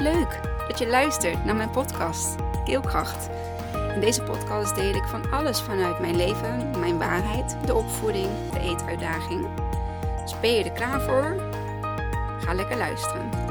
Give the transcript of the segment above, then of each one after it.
Leuk dat je luistert naar mijn podcast Keelkracht. In deze podcast deel ik van alles vanuit mijn leven, mijn waarheid, de opvoeding, de eetuitdaging. Dus ben je er klaar voor? Ga lekker luisteren.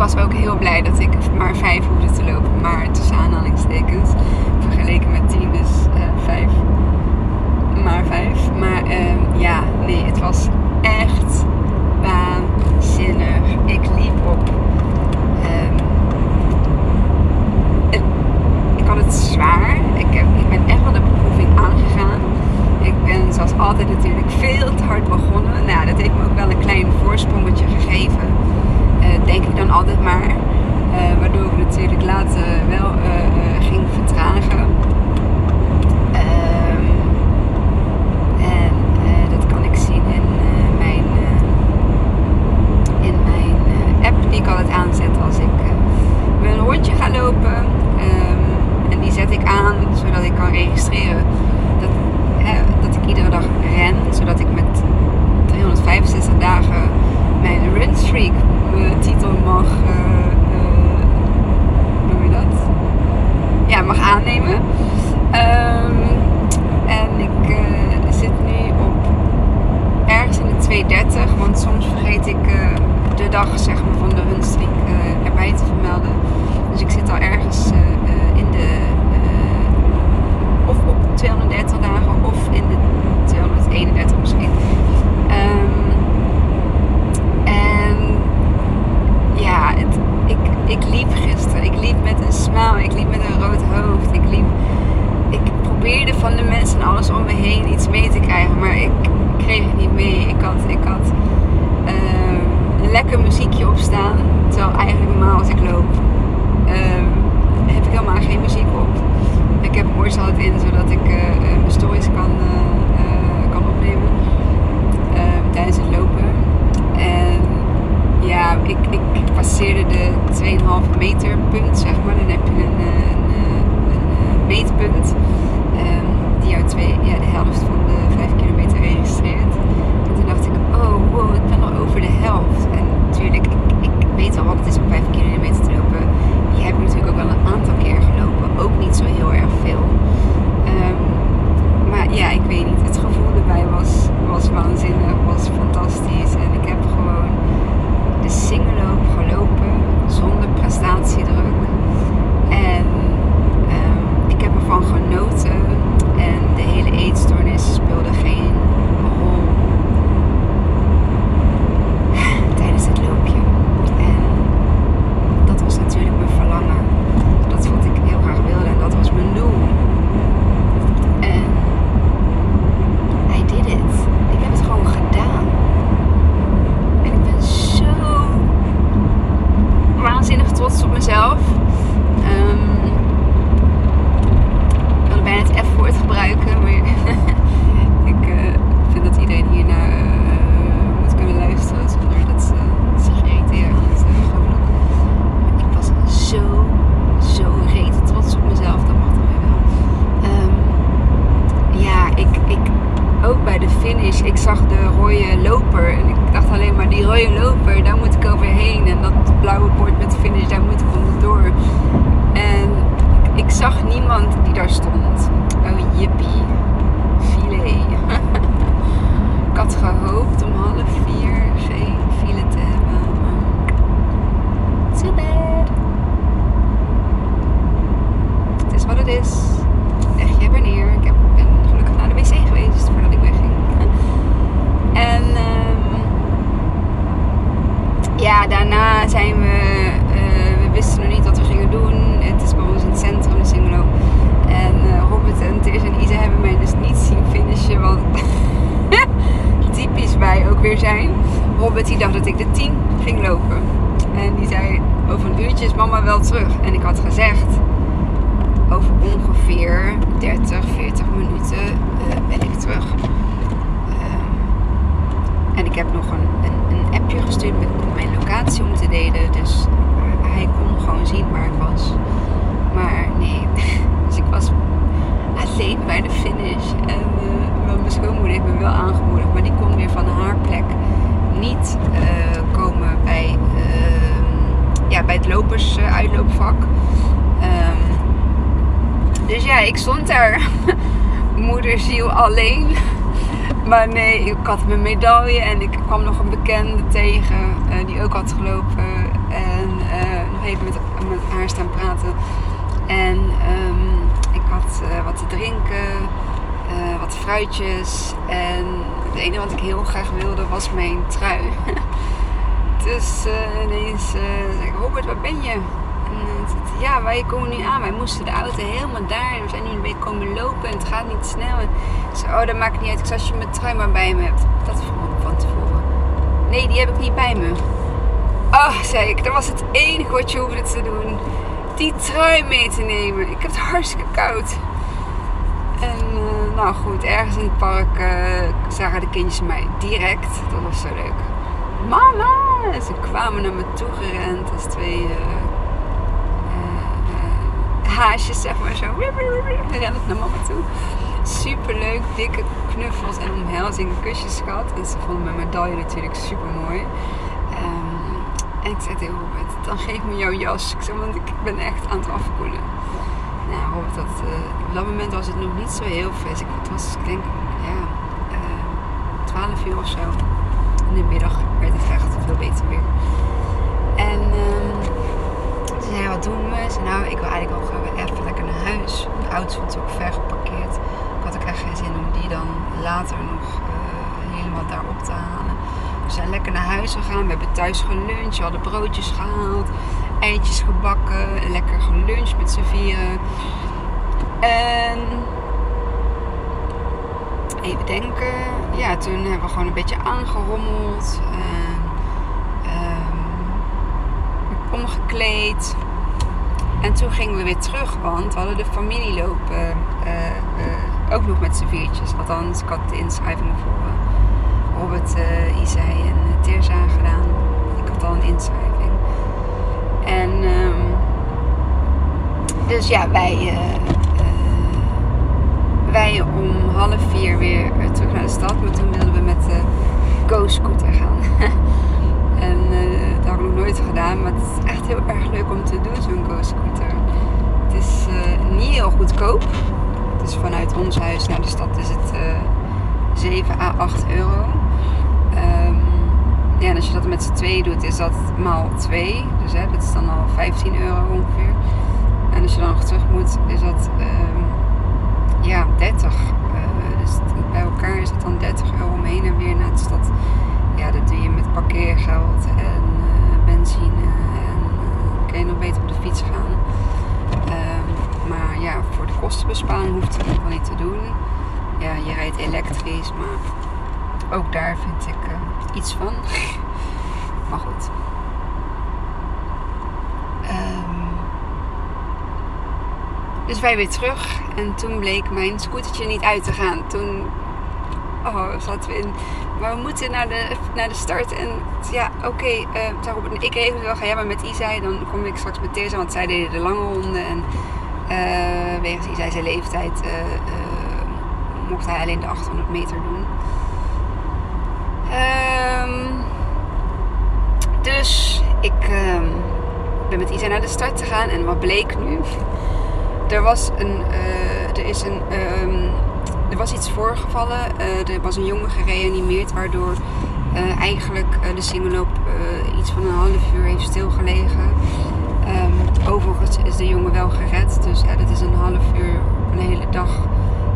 was ook heel blij dat ik maar vijf hoefde te lopen. Maar tussen aanhalingstekens, vergeleken met tien, dus uh, vijf. Maar vijf. Maar ehm, ja, nee, het was echt waanzinnig. Ik liep op. Ehm, ik had het zwaar. Ik, heb, ik ben echt wel de beproeving aangegaan. Ik ben zoals altijd natuurlijk veel te hard begonnen. Nou, dat heeft me ook wel een klein voorsprongetje gegeven. Eh, denk ik dan altijd maar. Eh, waardoor ik natuurlijk later wel eh, ging vertragen. Ehm, en dat kan Ik zien in mijn app die ik altijd aanzet als ik mijn hondje ga lopen. Ehm, en die zet ik aan zodat ik kan registreren dat, ik iedere dag ren. Zodat ik met 365 dagen mijn run streak eh, titel mag. hoe noem je dat? Ja, mag aannemen. Ehm, en ik zit nu op ergens in de 230, want soms vergeet ik de dag zeg maar, van de this Maar nee, ik had mijn medaille en ik kwam nog een bekende tegen uh, die ook had gelopen. En uh, nog even met, met, haar staan praten. En um, ik had uh, wat te drinken, wat fruitjes. En het enige wat ik heel graag wilde was mijn trui. dus ineens zei ik, Robert, waar ben je? Ja, wij komen nu aan. Wij moesten de auto helemaal daar. We zijn nu een beetje komen lopen en het gaat niet snel. En ze oh, dat maakt niet uit. Ik zei, als je mijn trui maar bij me hebt. Dat vroeg ik van tevoren. Nee, die heb ik niet bij me. Oh, zei ik. Dat was het enige wat je hoefde te doen. Die trui mee te nemen. Ik heb het hartstikke koud. En uh, nou goed, ergens in het park uh, zagen de kindjes mij direct. Dat was zo leuk. Mama! Ze kwamen naar me toe gerend als twee... Uh, haasjes, zeg maar zo. Ren ik naar mama toe. Super leuk, dikke knuffels en omhelzingen, kusjes gehad. En ze vonden mijn medaille natuurlijk super mooi. Um, en ik zei tegen Robert, dan geef me jouw jas. Ik zei, want ik ben echt aan het afkoelen. Nou, Robert, dat, uh, op dat moment was het nog niet zo heel fris. Ik, het was, ik denk, ja, uh, eh, 12 uur of zo. In de middag werd het echt veel beter weer. En um, wat doen we? Ze nou, ik wil eigenlijk nog even lekker naar huis. De auto stond ook ver geparkeerd. Ik had ook echt geen zin om die dan later nog uh, helemaal daarop te halen. We zijn lekker naar huis gegaan. We hebben thuis geluncht. We hadden broodjes gehaald. Eitjes gebakken. Lekker geluncht met z'n vieren. En... Even denken. Ja, toen hebben we gewoon een beetje aangerommeld. En, um, omgekleed. En toen gingen we weer terug, want we hadden de familieloop uh, uh, ook nog met z'n viertjes. Althans, ik had de inschrijvingen voor uh, Robert, Isai en Teerza gedaan. Ik had al een inschrijving. En um, dus ja, wij, wij om half vier weer terug naar de stad. Maar toen wilden we met de go-scooter gaan. En uh, dat heb ik nog nooit gedaan, maar het is echt heel erg leuk om te doen, zo'n go-scooter. Het is uh, niet heel goedkoop. Dus vanuit ons huis naar de stad is het uh, 7 à 8 euro. Um, ja, en als je dat met z'n tweeën doet, is dat maal 2. Dus hè, dat is dan al 15 euro ongeveer. En als je dan nog terug moet, is dat um, ja, 30. Uh, dus bij elkaar is het dan 30 euro om heen en weer naar de stad ja, dat doe je met parkeergeld en uh, benzine. En uh, kun je nog beter op de fiets gaan. Uh, maar ja, voor de kostenbesparing hoeft het geval niet te doen. Ja, je rijdt elektrisch, maar ook daar vind ik uh, iets van. maar goed. Um, dus wij weer terug. En toen bleek mijn scootertje niet uit te gaan. Toen oh, zaten we in. Maar we moeten naar de, naar de start. En ja, oké, okay, uh, ik regel wel, ga jij maar met Isai. Dan kom ik straks met Teerza, want zij deden de lange ronde. En uh, wegens Isai zijn leeftijd uh, mocht hij alleen de 800 meter doen. Um, dus ik um, ben met Isai naar de start gegaan. En wat bleek nu? Er was een, er is een um, er was iets voorgevallen. Uh, er was een jongen gereanimeerd, waardoor uh, eigenlijk uh, de singelloop iets van een half uur heeft stilgelegen. Um, overigens is de jongen wel gered, dus ja, dat is een half uur op een hele dag.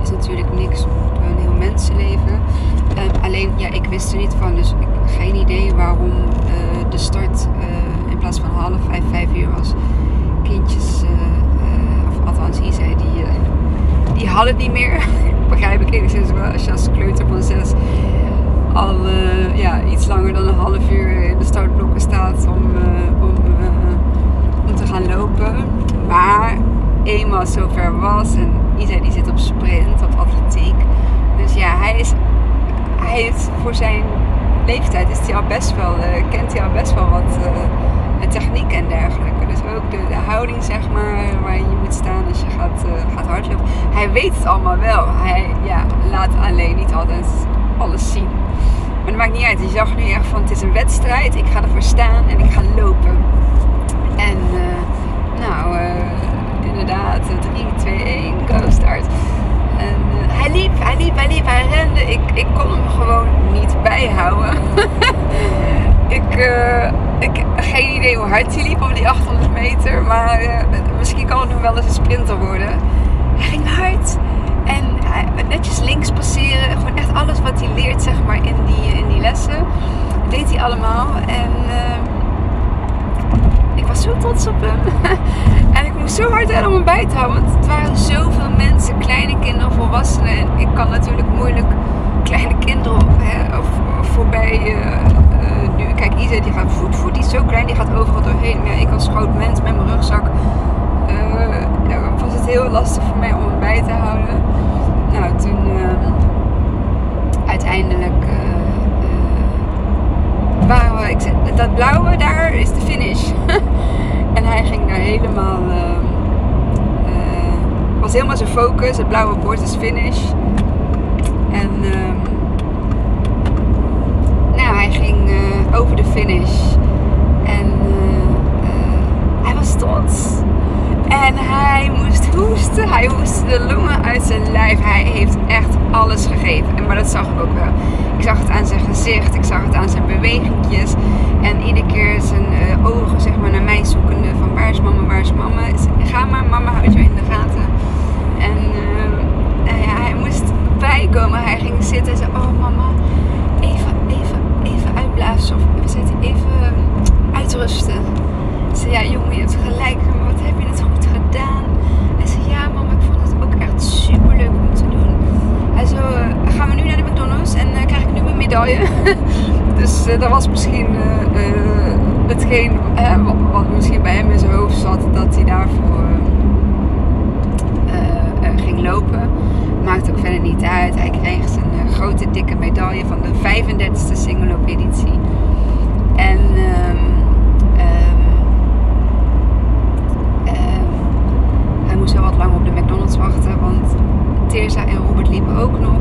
Is natuurlijk niks op een heel mensenleven. Um, alleen, ja, ik wist er niet van, dus ik geen idee waarom de start in plaats van half vijf, vijf uur was. Kindjes, of althans, hij zei die, die hadden het niet meer begrijp ik enigszins wel als je als kleuter van zes al eh, ja, iets langer dan een half uur in de startblokken staat om, eh, om, eh, om te gaan lopen. Maar eenmaal zover was en Isa die zit op sprint, op atletiek. Dus ja, hij is, hij heeft voor zijn leeftijd is hij al best wel, kent hij al best wel wat techniek en dergelijke. De, houding zeg maar waar je moet staan als je gaat, eh, gaat hardlopen. Hij weet het allemaal wel. Hij ja, laat alleen niet altijd alles zien. Maar dat maakt niet uit. Je zag nu echt van het is een wedstrijd. Ik ga ervoor staan en ik ga lopen. En eh, nou, eh, inderdaad, 3, 2, 1, go start. En hij liep, hij liep, hij liep, hij rende. Ik, ik kon hem gewoon niet bijhouden. ik, ik geen idee hoe hard hij liep op die 800 meter. Maar eh, misschien kan het nog wel eens een sprinter worden. Hij ging hard. En netjes links passeren. Gewoon echt alles wat hij leert zeg maar, in, die, in die lessen. Deed hij allemaal. En eh, ik was zo trots op hem. en ik moest zo hard rennen om hem bij te houden. Want het waren zoveel mensen. Kleine kinderen, volwassenen. En ik kan natuurlijk moeilijk kleine kinderen hè, of, of voorbij eh. Kijk, Isa die gaat voet voet. Die is zo klein. Die gaat overal doorheen. Ja, ik als groot mens met mijn rugzak. eh, was het heel lastig voor mij om hem bij te houden. Nou, toen eh, uiteindelijk eh, eh, waren we, ik zeg, dat blauwe daar is de finish. en hij ging daar helemaal, eh, eh, was helemaal zijn focus. Het blauwe bord is finish. En ehm, ging eh, over de finish. En eh, eh, hij was trots. En hij moest hoesten. Hij hoestte de longen uit zijn lijf. Hij heeft echt alles gegeven. En, maar dat zag ik ook wel. Ik zag het aan zijn gezicht. Ik zag het aan zijn bewegingjes. En iedere keer zijn ogen zeg maar, naar mij zoekende. Van waar is mama, waar is mama? Ga maar, mama houdt je in de gaten. En hij moest bijkomen. Hij ging zitten en zei, oh mama, Of we zetten even uitrusten. Ik zei, ja jongen, je hebt gelijk. Maar wat heb je het goed gedaan? Hij zei, ja mama, ik vond het ook echt super leuk om te doen. Hij zei, eh, gaan we nu naar de McDonald's en eh, krijg ik nu mijn medaille? dus eh, dat was misschien eh, hetgeen eh, wat, wat misschien bij hem in zijn hoofd zat. Dat hij daarvoor eh, eh, ging lopen. Maakt ook verder niet uit. Hij kreeg zijn eh, grote van de 35e Singeloop editie. En ehm, ehm, ehm, hij moest wel wat lang op de McDonald's wachten, want Teersa en Robert liepen ook nog.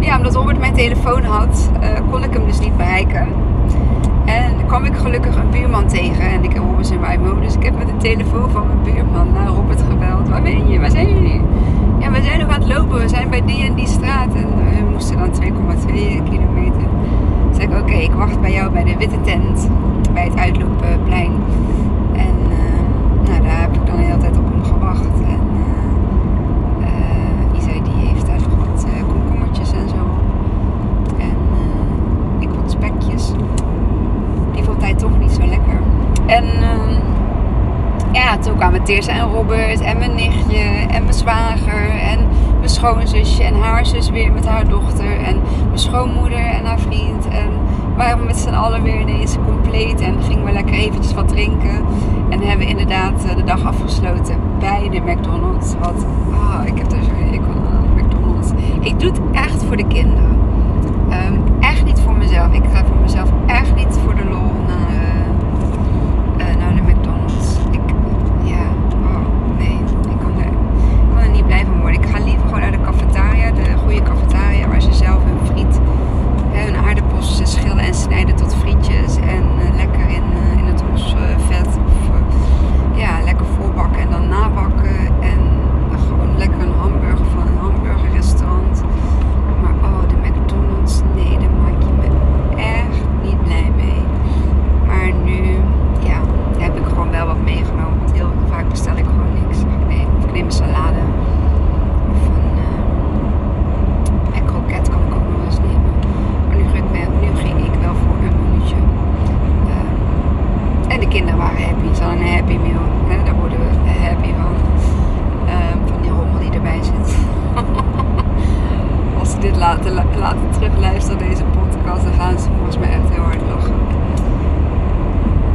Ja, omdat Robert mijn telefoon had, eh, kon ik hem dus niet bereiken. En kwam ik gelukkig een buurman tegen en ik heb Robert zijn bij me. Dus ik heb met de telefoon van mijn buurman naar Robert gebeld. Waar ben je? Waar zijn jullie? Ja, we zijn nog aan het lopen. We zijn bij die en die straat. En dan 2,2 kilometer. Toen zei ik, oké, ik wacht bij jou bij de witte tent. Bij het uitloopplein. En eh, nou, daar heb ik dan de hele tijd op hem gewacht. En eh, Isa die heeft daar nog wat komkommertjes en zo. En ik wat spekjes. Die vond hij toch niet zo lekker. En ja, toen kwamen Teersa en Robert en mijn nichtje en mijn zwager en mijn schoonzusje en haar zus weer met haar dochter en mijn schoonmoeder en haar vriend. En waren we met z'n allen weer ineens compleet en gingen we lekker eventjes wat drinken. En hebben we inderdaad eh, de dag afgesloten bij de McDonald's. Wat, ah, ik heb er zo'n hekel aan, McDonald's. Ik doe het echt voor de kinderen. Ehm, echt niet voor mezelf. Ik ga voor mezelf echt niet voor de lol naar, eh, eh, naar de McDonald's. Ik, ja, oh nee, ik kan, er, ik kan er niet blij van worden. Ik ga liever gewoon naar de cafetaria, de goede cafetaria, waar ze zelf hun friet, hè, hun aardappels schillen en snijden tot frietjes. En eh, lekker in, eh, in het ros eh, vet. Of eh, ja, lekker voorbakken en dan nabakken. En gewoon lekker een hamburger van een hamburgerrestaurant. Maar oh, de McDonald's, nee, daar maak je me echt niet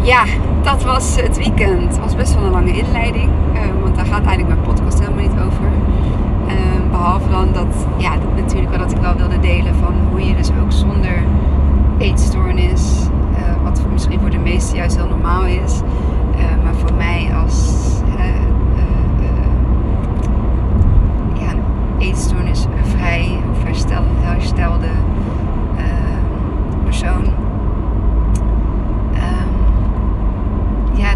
ja, dat was het weekend. Het was best wel een lange inleiding. Uh, want daar gaat eigenlijk mijn podcast helemaal niet over. Uh, behalve dan dat, ja, natuurlijk wel dat ik wel wilde delen van hoe je dus ook zonder eetstoornis, uh, wat misschien voor de meesten juist heel normaal is, maar voor mij als ja, eetstoornis vrij of herstel, herstelde persoon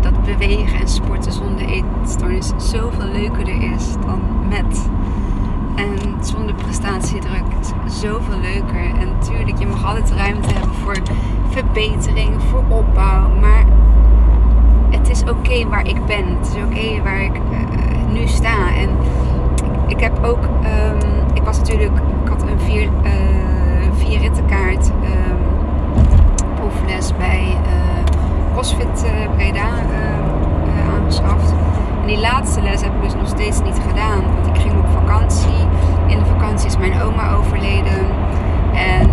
dat bewegen en sporten zonder eetstoornis zoveel leukerder is dan met. En zonder prestatiedruk is zoveel leuker. En natuurlijk, je mag altijd ruimte hebben voor verbetering, voor opbouw. Maar het is oké waar ik ben. Het is oké waar ik uh, nu sta. En ik, heb ook, um, ik was natuurlijk, ik had een vier, uh, vier rittenkaart um, proefles bij. Uh, CrossFit Breda En die laatste les heb ik dus nog steeds niet gedaan. Want ik ging op vakantie. In de vakantie is mijn oma overleden. En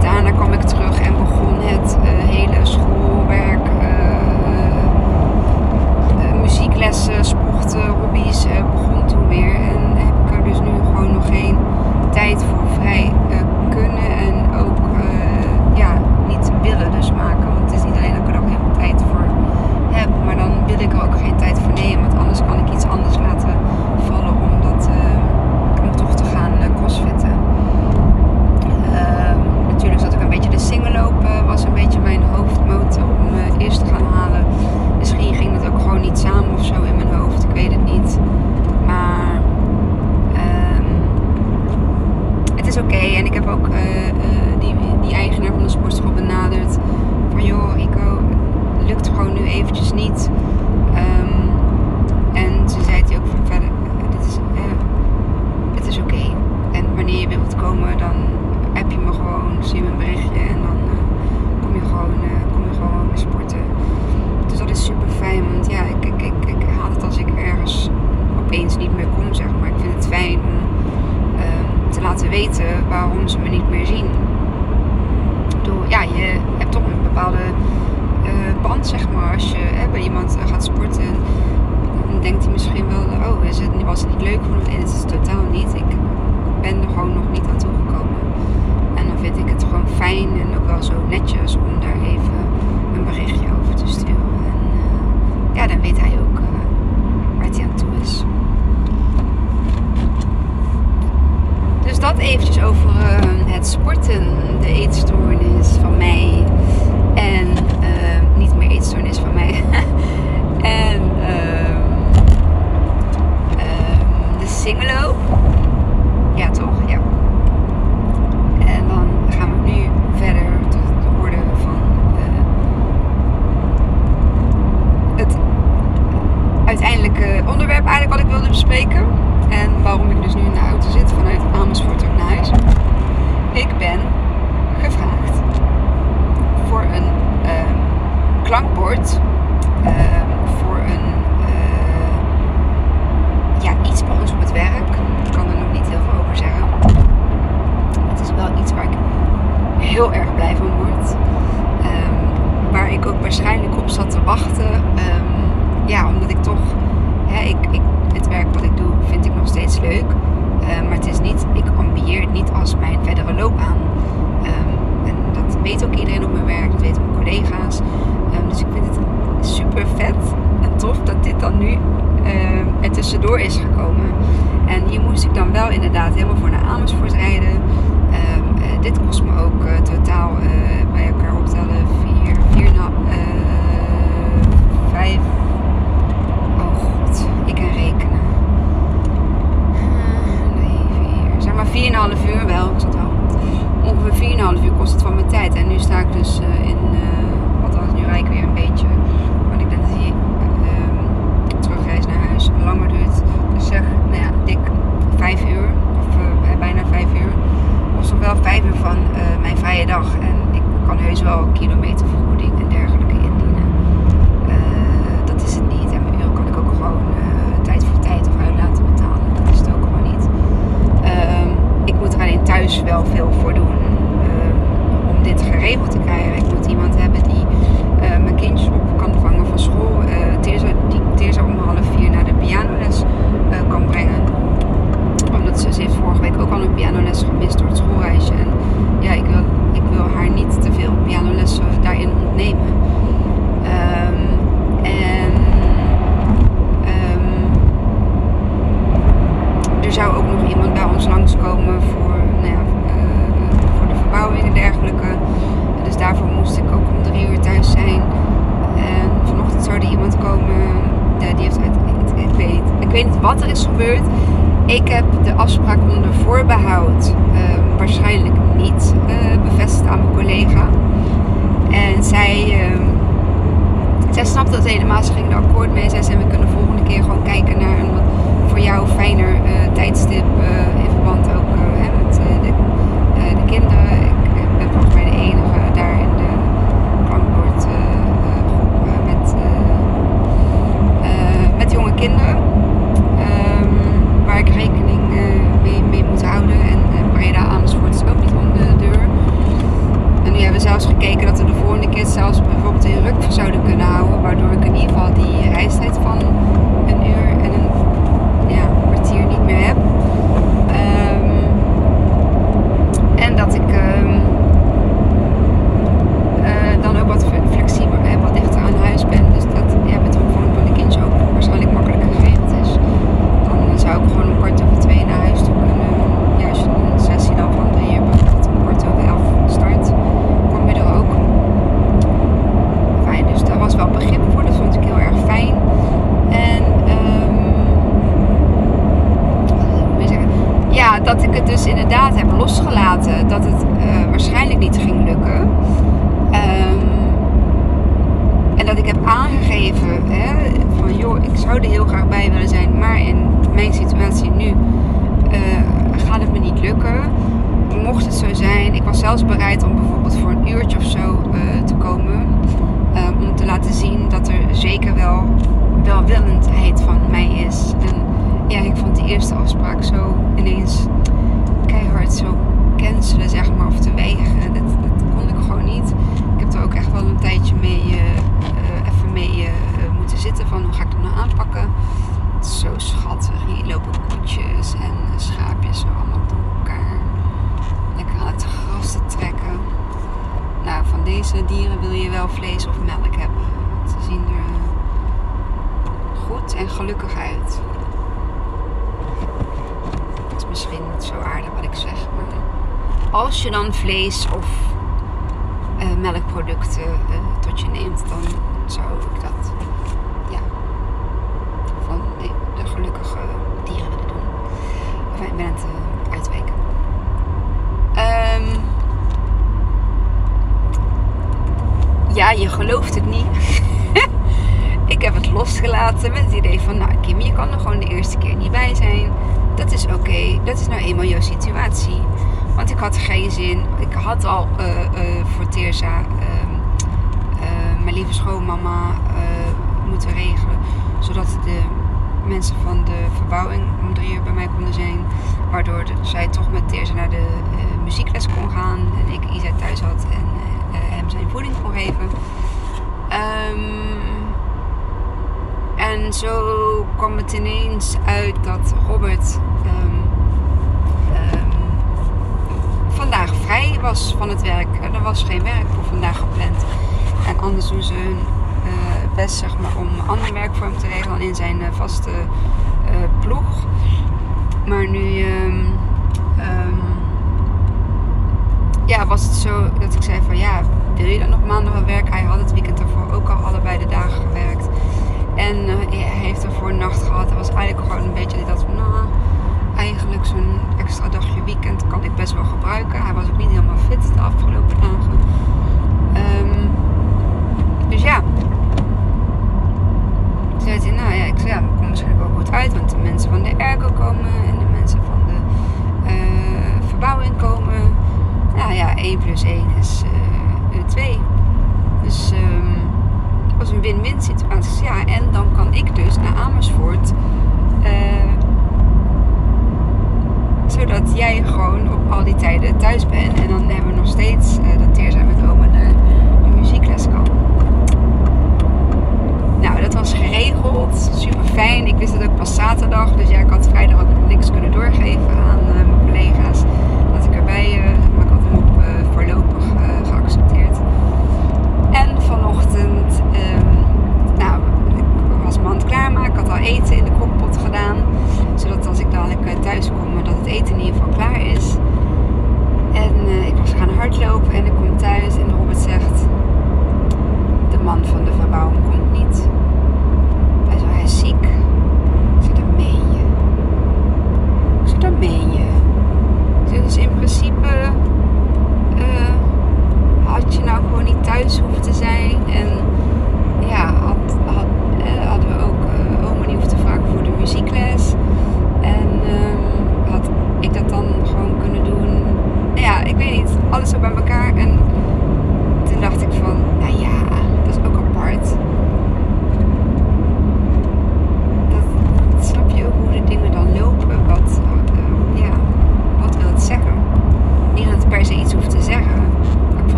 daarna kwam ik terug en begon het hele schoolwerk, muzieklessen, sporten, hobby's begon toen weer. En heb ik er dus nu gewoon nog geen tijd voor vrij kunnen en ook ja, niet willen dus maken. Want het is niet alleen dat ik er ook heel veel tijd voor heb, maar dan wil ik er ook geen tijd voor nemen. Want anders kan ik iets anders laten vallen om, dat, uh, om toch te gaan uh, crossfitten. Uh, natuurlijk zat ik een beetje de single lopen, was een beetje mijn hoofdmotor om uh, eerst te gaan halen. Misschien ging dat ook gewoon niet samen of zo in mijn hoofd, ik weet het niet. Maar ehm, het is oké okay. en ik heb ook die, die eigenaar van de sportschool benaderd. Van joh, Rico, lukt gewoon nu eventjes niet. Um, en ze zei het ook van verder, dit is, uh, het is oké. Okay. En wanneer je wilt komen, dan heb je me gewoon, zie je me een berichtje en dan uh, kom je gewoon, uh, kom je gewoon weer sporten. Dus dat is super fijn, want ja, ik, ik, ik, ik haat het als ik ergens opeens niet meer kom, zeg maar. Ik vind het fijn om te weten waarom ze me niet meer zien bedoel, ja, je hebt toch een bepaalde uh, band, zeg maar. Als je hè, bij iemand gaat sporten, dan denkt hij misschien wel, oh, is het, was het niet leuk voor me? Nee, dat is het totaal niet. Ik ben er gewoon nog niet aan toegekomen. En dan vind ik het gewoon fijn en ook wel zo netjes om daar even een berichtje over te sturen. En uh, ja, dan weet hij ook uh, waar hij aan toe is. Dus dat eventjes over uh, het sporten, de eetstoornis van mij. En uh, niet meer eetstoornis van mij. en uh, de singelo. Ja, toch? Ja. En dan gaan we nu verder tot de orde van het uiteindelijke onderwerp eigenlijk wat ik wilde bespreken. En waarom ik dus nu in de auto zit vanuit Amersfoort terug naar. Ik ben gevraagd voor een uh, klankbord. Uh, voor een uh, ja, iets bij ons op het werk. veel voor doen eh, om dit geregeld te krijgen. Ik moet iemand hebben die eh, mijn kindjes op kan vangen van school. Eh, Tirza, die om half vier naar de pianoles kan brengen. Omdat ze, ze, heeft vorige week ook al een pianoles gemist door het schoolreisje. En ja, ik wil, ik wil haar niet te veel pianolessen daarin ontnemen. Ehm, daarvoor moest ik ook om drie uur thuis zijn. En vanochtend zou er iemand komen. Ja, die heeft ik, weet, ik weet niet wat er is gebeurd. Ik heb de afspraak onder voorbehoud ehm, waarschijnlijk niet eh, bevestigd aan mijn collega. En zij, uh, zij snapte dat helemaal. Ze ging er akkoord mee. Zij zei, we kunnen volgende keer gewoon kijken naar een voor jou fijner eh, tijdstip. Eh, in verband ook met jonge kinderen. Um, waar ik rekening mee, mee, moet houden. En Breda Amersfoort is ook niet om de deur. En nu hebben we zelfs gekeken dat we de volgende keer zelfs bijvoorbeeld in Ruk zouden kunnen houden. Waardoor ik in ieder geval die reistijd van een uur en een ja, kwartier niet meer heb. Um, en dat ik um, uh, dan ook wat flexibeler en wat dichter aan huis ben. Dus dat ja, met gewoon door de kindjes ook waarschijnlijk makkelijker geregeld is. Dan zou ik gewoon een kwart over twee naar huis toe kunnen. Ja, als je een sessie dan van drie uur bijvoorbeeld om kwart over elf start, kom je er ook. Fijn, dus daar was wel begrip voor. Dat vond ik heel erg fijn. En um, ja, dat ik het dus inderdaad heb losgelaten. Dat het uh, waarschijnlijk niet ging lukken. Um, en dat ik heb aangegeven hè, van joh, ik zou er heel graag bij willen zijn, maar in mijn situatie nu uh, gaat het me niet lukken. Mocht het zo zijn, ik was zelfs bereid om bijvoorbeeld voor een uurtje of zo uh, te komen. Um, om te laten zien dat er zeker wel welwillendheid van mij is. En ja, ik vond die eerste afspraak zo ineens keihard zo cancelen, zeg maar, of te weigeren. Dat, dat kon ik gewoon niet. Ik heb er ook echt wel een tijdje mee, uh, uh, even mee uh, moeten zitten van hoe ga ik dat nou aanpakken. Het is zo schattig. Hier lopen koetjes en schaapjes zo allemaal door elkaar. Lekker aan het gras te trekken. Nou, van deze dieren wil je wel vlees of melk hebben. Ze zien er goed en gelukkig uit. Dat is misschien niet zo aardig wat ik zeg, maar als je dan vlees of uh, melkproducten uh, tot je neemt, dan zou ik dat ja, van de, de gelukkige dieren willen doen. Enfin, ik ben het uh, uitweken. Um, ja, je gelooft het niet. ik heb het losgelaten met het idee van, nou Kim, je kan er gewoon de eerste keer niet bij zijn. Dat is oké, okay. dat is nou eenmaal jouw situatie. Want ik had geen zin. Ik had al uh, uh, voor Teersa uh, mijn lieve schoonmama moeten regelen. Zodat de mensen van de verbouwing drie uur bij mij konden zijn. Waardoor zij toch met Teersa naar de muziekles kon gaan. En ik Isa thuis had en hem zijn voeding kon geven. Um, en zo kwam het ineens uit dat Robert um, um, vandaag vrij was van het werk. Er was geen werk voor vandaag gepland. En anders doen ze hun best zeg maar, om ander werk voor hem te regelen in zijn vaste ploeg. Maar nu um, ja, was het zo dat ik zei van ja, wil je dan nog maandag wel werken? Hij had het weekend daarvoor ook al allebei de dagen gewerkt. En uh, hij heeft ervoor een nacht gehad. Hij was eigenlijk gewoon een beetje dat van, nou, eigenlijk zo'n extra dagje weekend kan ik best wel gebruiken. Hij was ook niet helemaal fit de afgelopen dagen. Um, dus ja. Toen zei hij, nou ja, ik zei, ja, komt misschien wel goed uit. Want de mensen van de ergo komen en de mensen van de uh, verbouwing komen. Nou ja, 1 plus 1 is uh, 2. Dus... Um, was een win-win situatie. Ja, en dan kan ik dus naar Amersfoort. Uh, zodat jij gewoon op al die tijden thuis bent. En dan hebben we nog steeds dat Teerza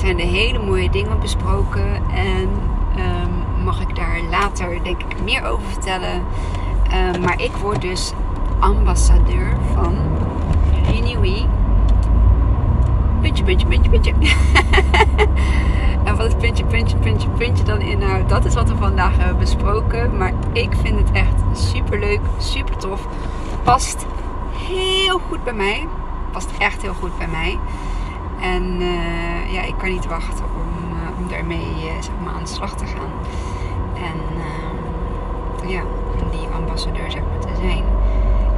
zijn er hele mooie dingen besproken. En um, mag ik daar later denk ik meer over vertellen. Uh, maar ik word dus ambassadeur van Renewy. Puntje, puntje, puntje, puntje. en wat het puntje, puntje, puntje, puntje dan inhoudt, dat is wat we vandaag hebben besproken. Maar ik vind het echt super leuk, super tof. Past heel goed bij mij. Past echt heel goed bij mij. En uh, ja, ik kan niet wachten om, om daarmee uh, zeg maar aan de slag te gaan. En ja, om die ambassadeur zeg maar te zijn.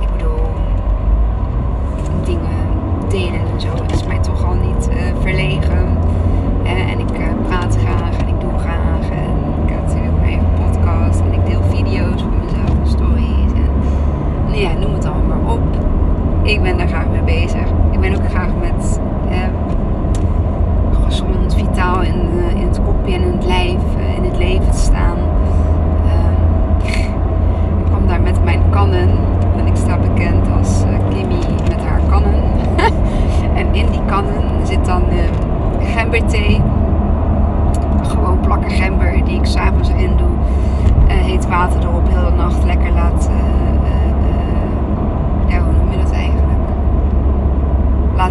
Ik bedoel, dingen delen en zo. Het is mij toch al niet verlegen. en ik praat graag en ik doe graag. En ik heb natuurlijk mijn podcast en ik deel video's van mezelf, stories. En ja, noem het allemaal maar op. Ik ben daar graag mee bezig. Ik ben ook graag met gezond, vitaal in, uh, in het kopje en in het lijf, uh, in het leven te staan. Uh, ik kwam daar met mijn kannen. En ik sta bekend als uh, Kimmy met haar kannen. en in die kannen zit dan gemberthee. Gewoon plakken gember die ik s'avonds erin doe. heet water erop, heel de nacht lekker laat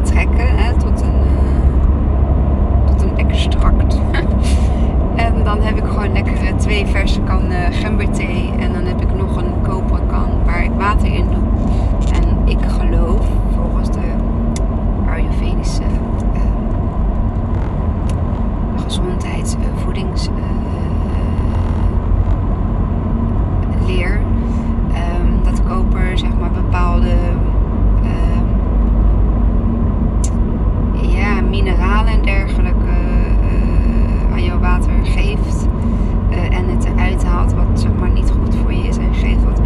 trekken hè, en dan heb ik gewoon lekkere twee verse kannen gemberthee. En dan heb ik nog een koperen kan waar ik water in doe. En ik geloof volgens de Ayurvedische uh, uh, dat koper zeg maar bepaalde uh, ja, mineralen en dergelijke uh, aan jouw water geeft uh, en het eruit haalt wat zeg maar niet goed voor je is en geeft wat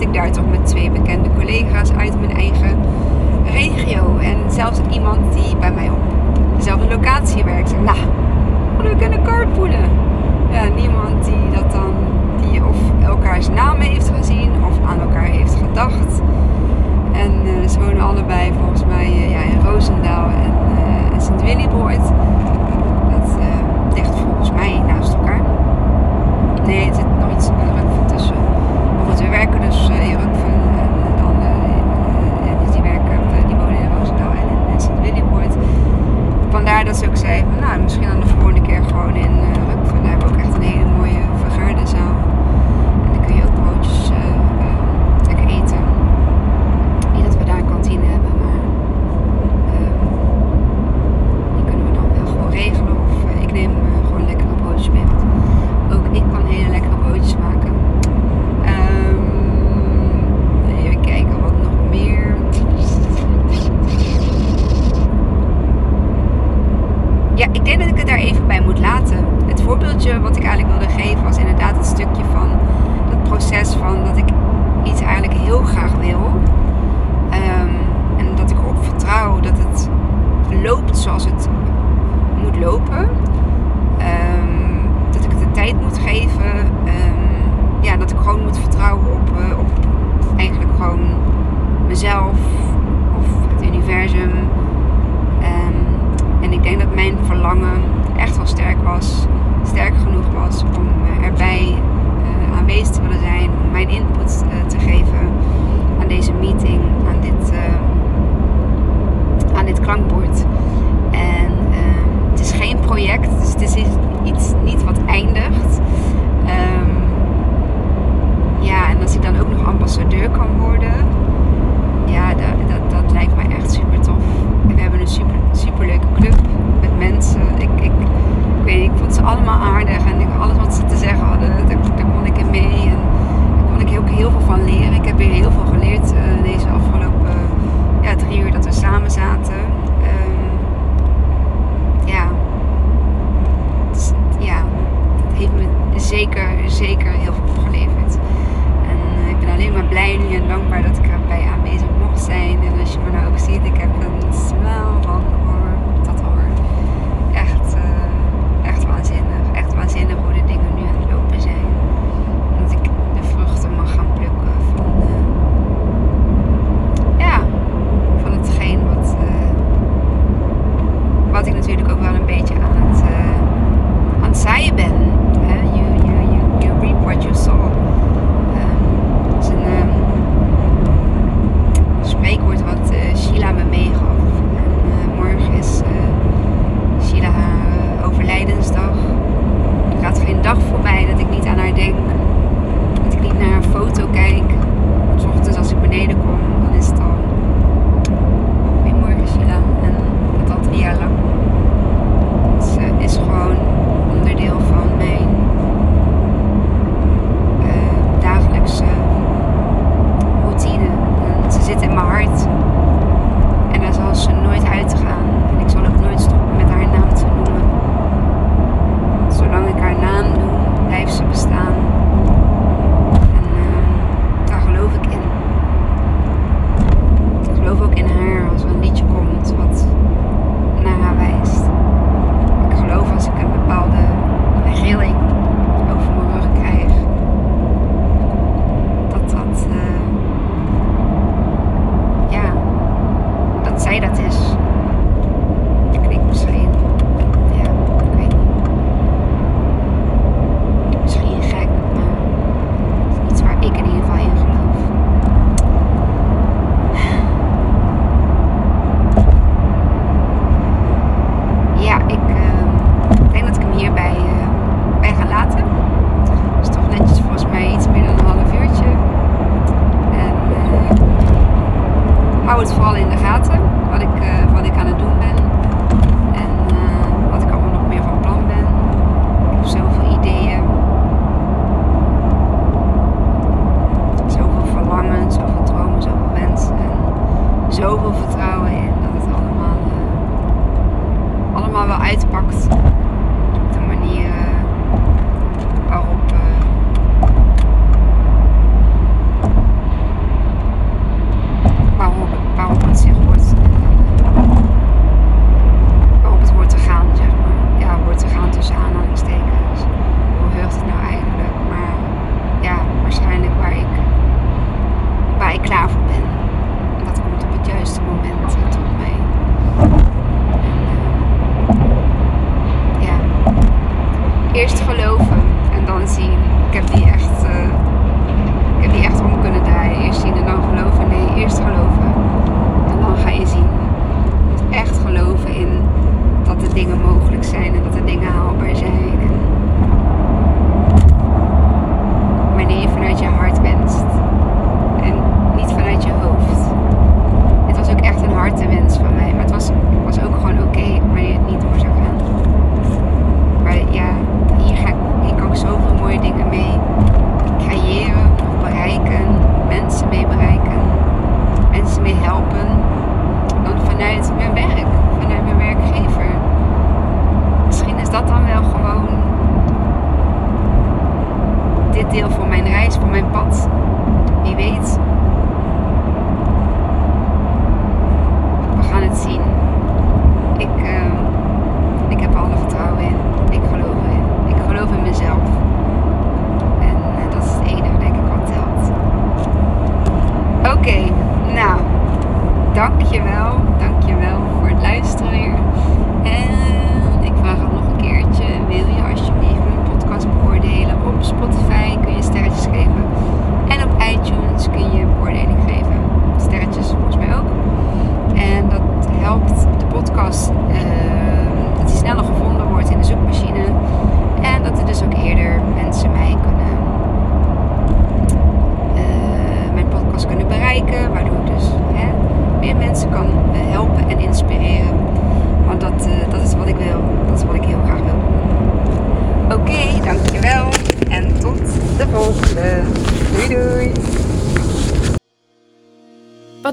ik daar toch met twee bekende collega's uit mijn eigen regio. En zelfs iemand die bij mij op dezelfde locatie werkt. Nou, nah, we kunnen carpoolen. Ja, niemand die dat dan, die of elkaars namen heeft gezien of aan elkaar heeft gedacht. En eh, ze wonen allebei volgens mij eh, ja, in Roosendaal en uh, sint willibord Dat ligt volgens mij naast elkaar. Nee, het we werken dus eh, in Rukven en, die, die, werken, eh, die wonen in Roosendaal en in eh, St. Willibord. Vandaar dat ze ook zei, nou misschien dan de volgende keer gewoon in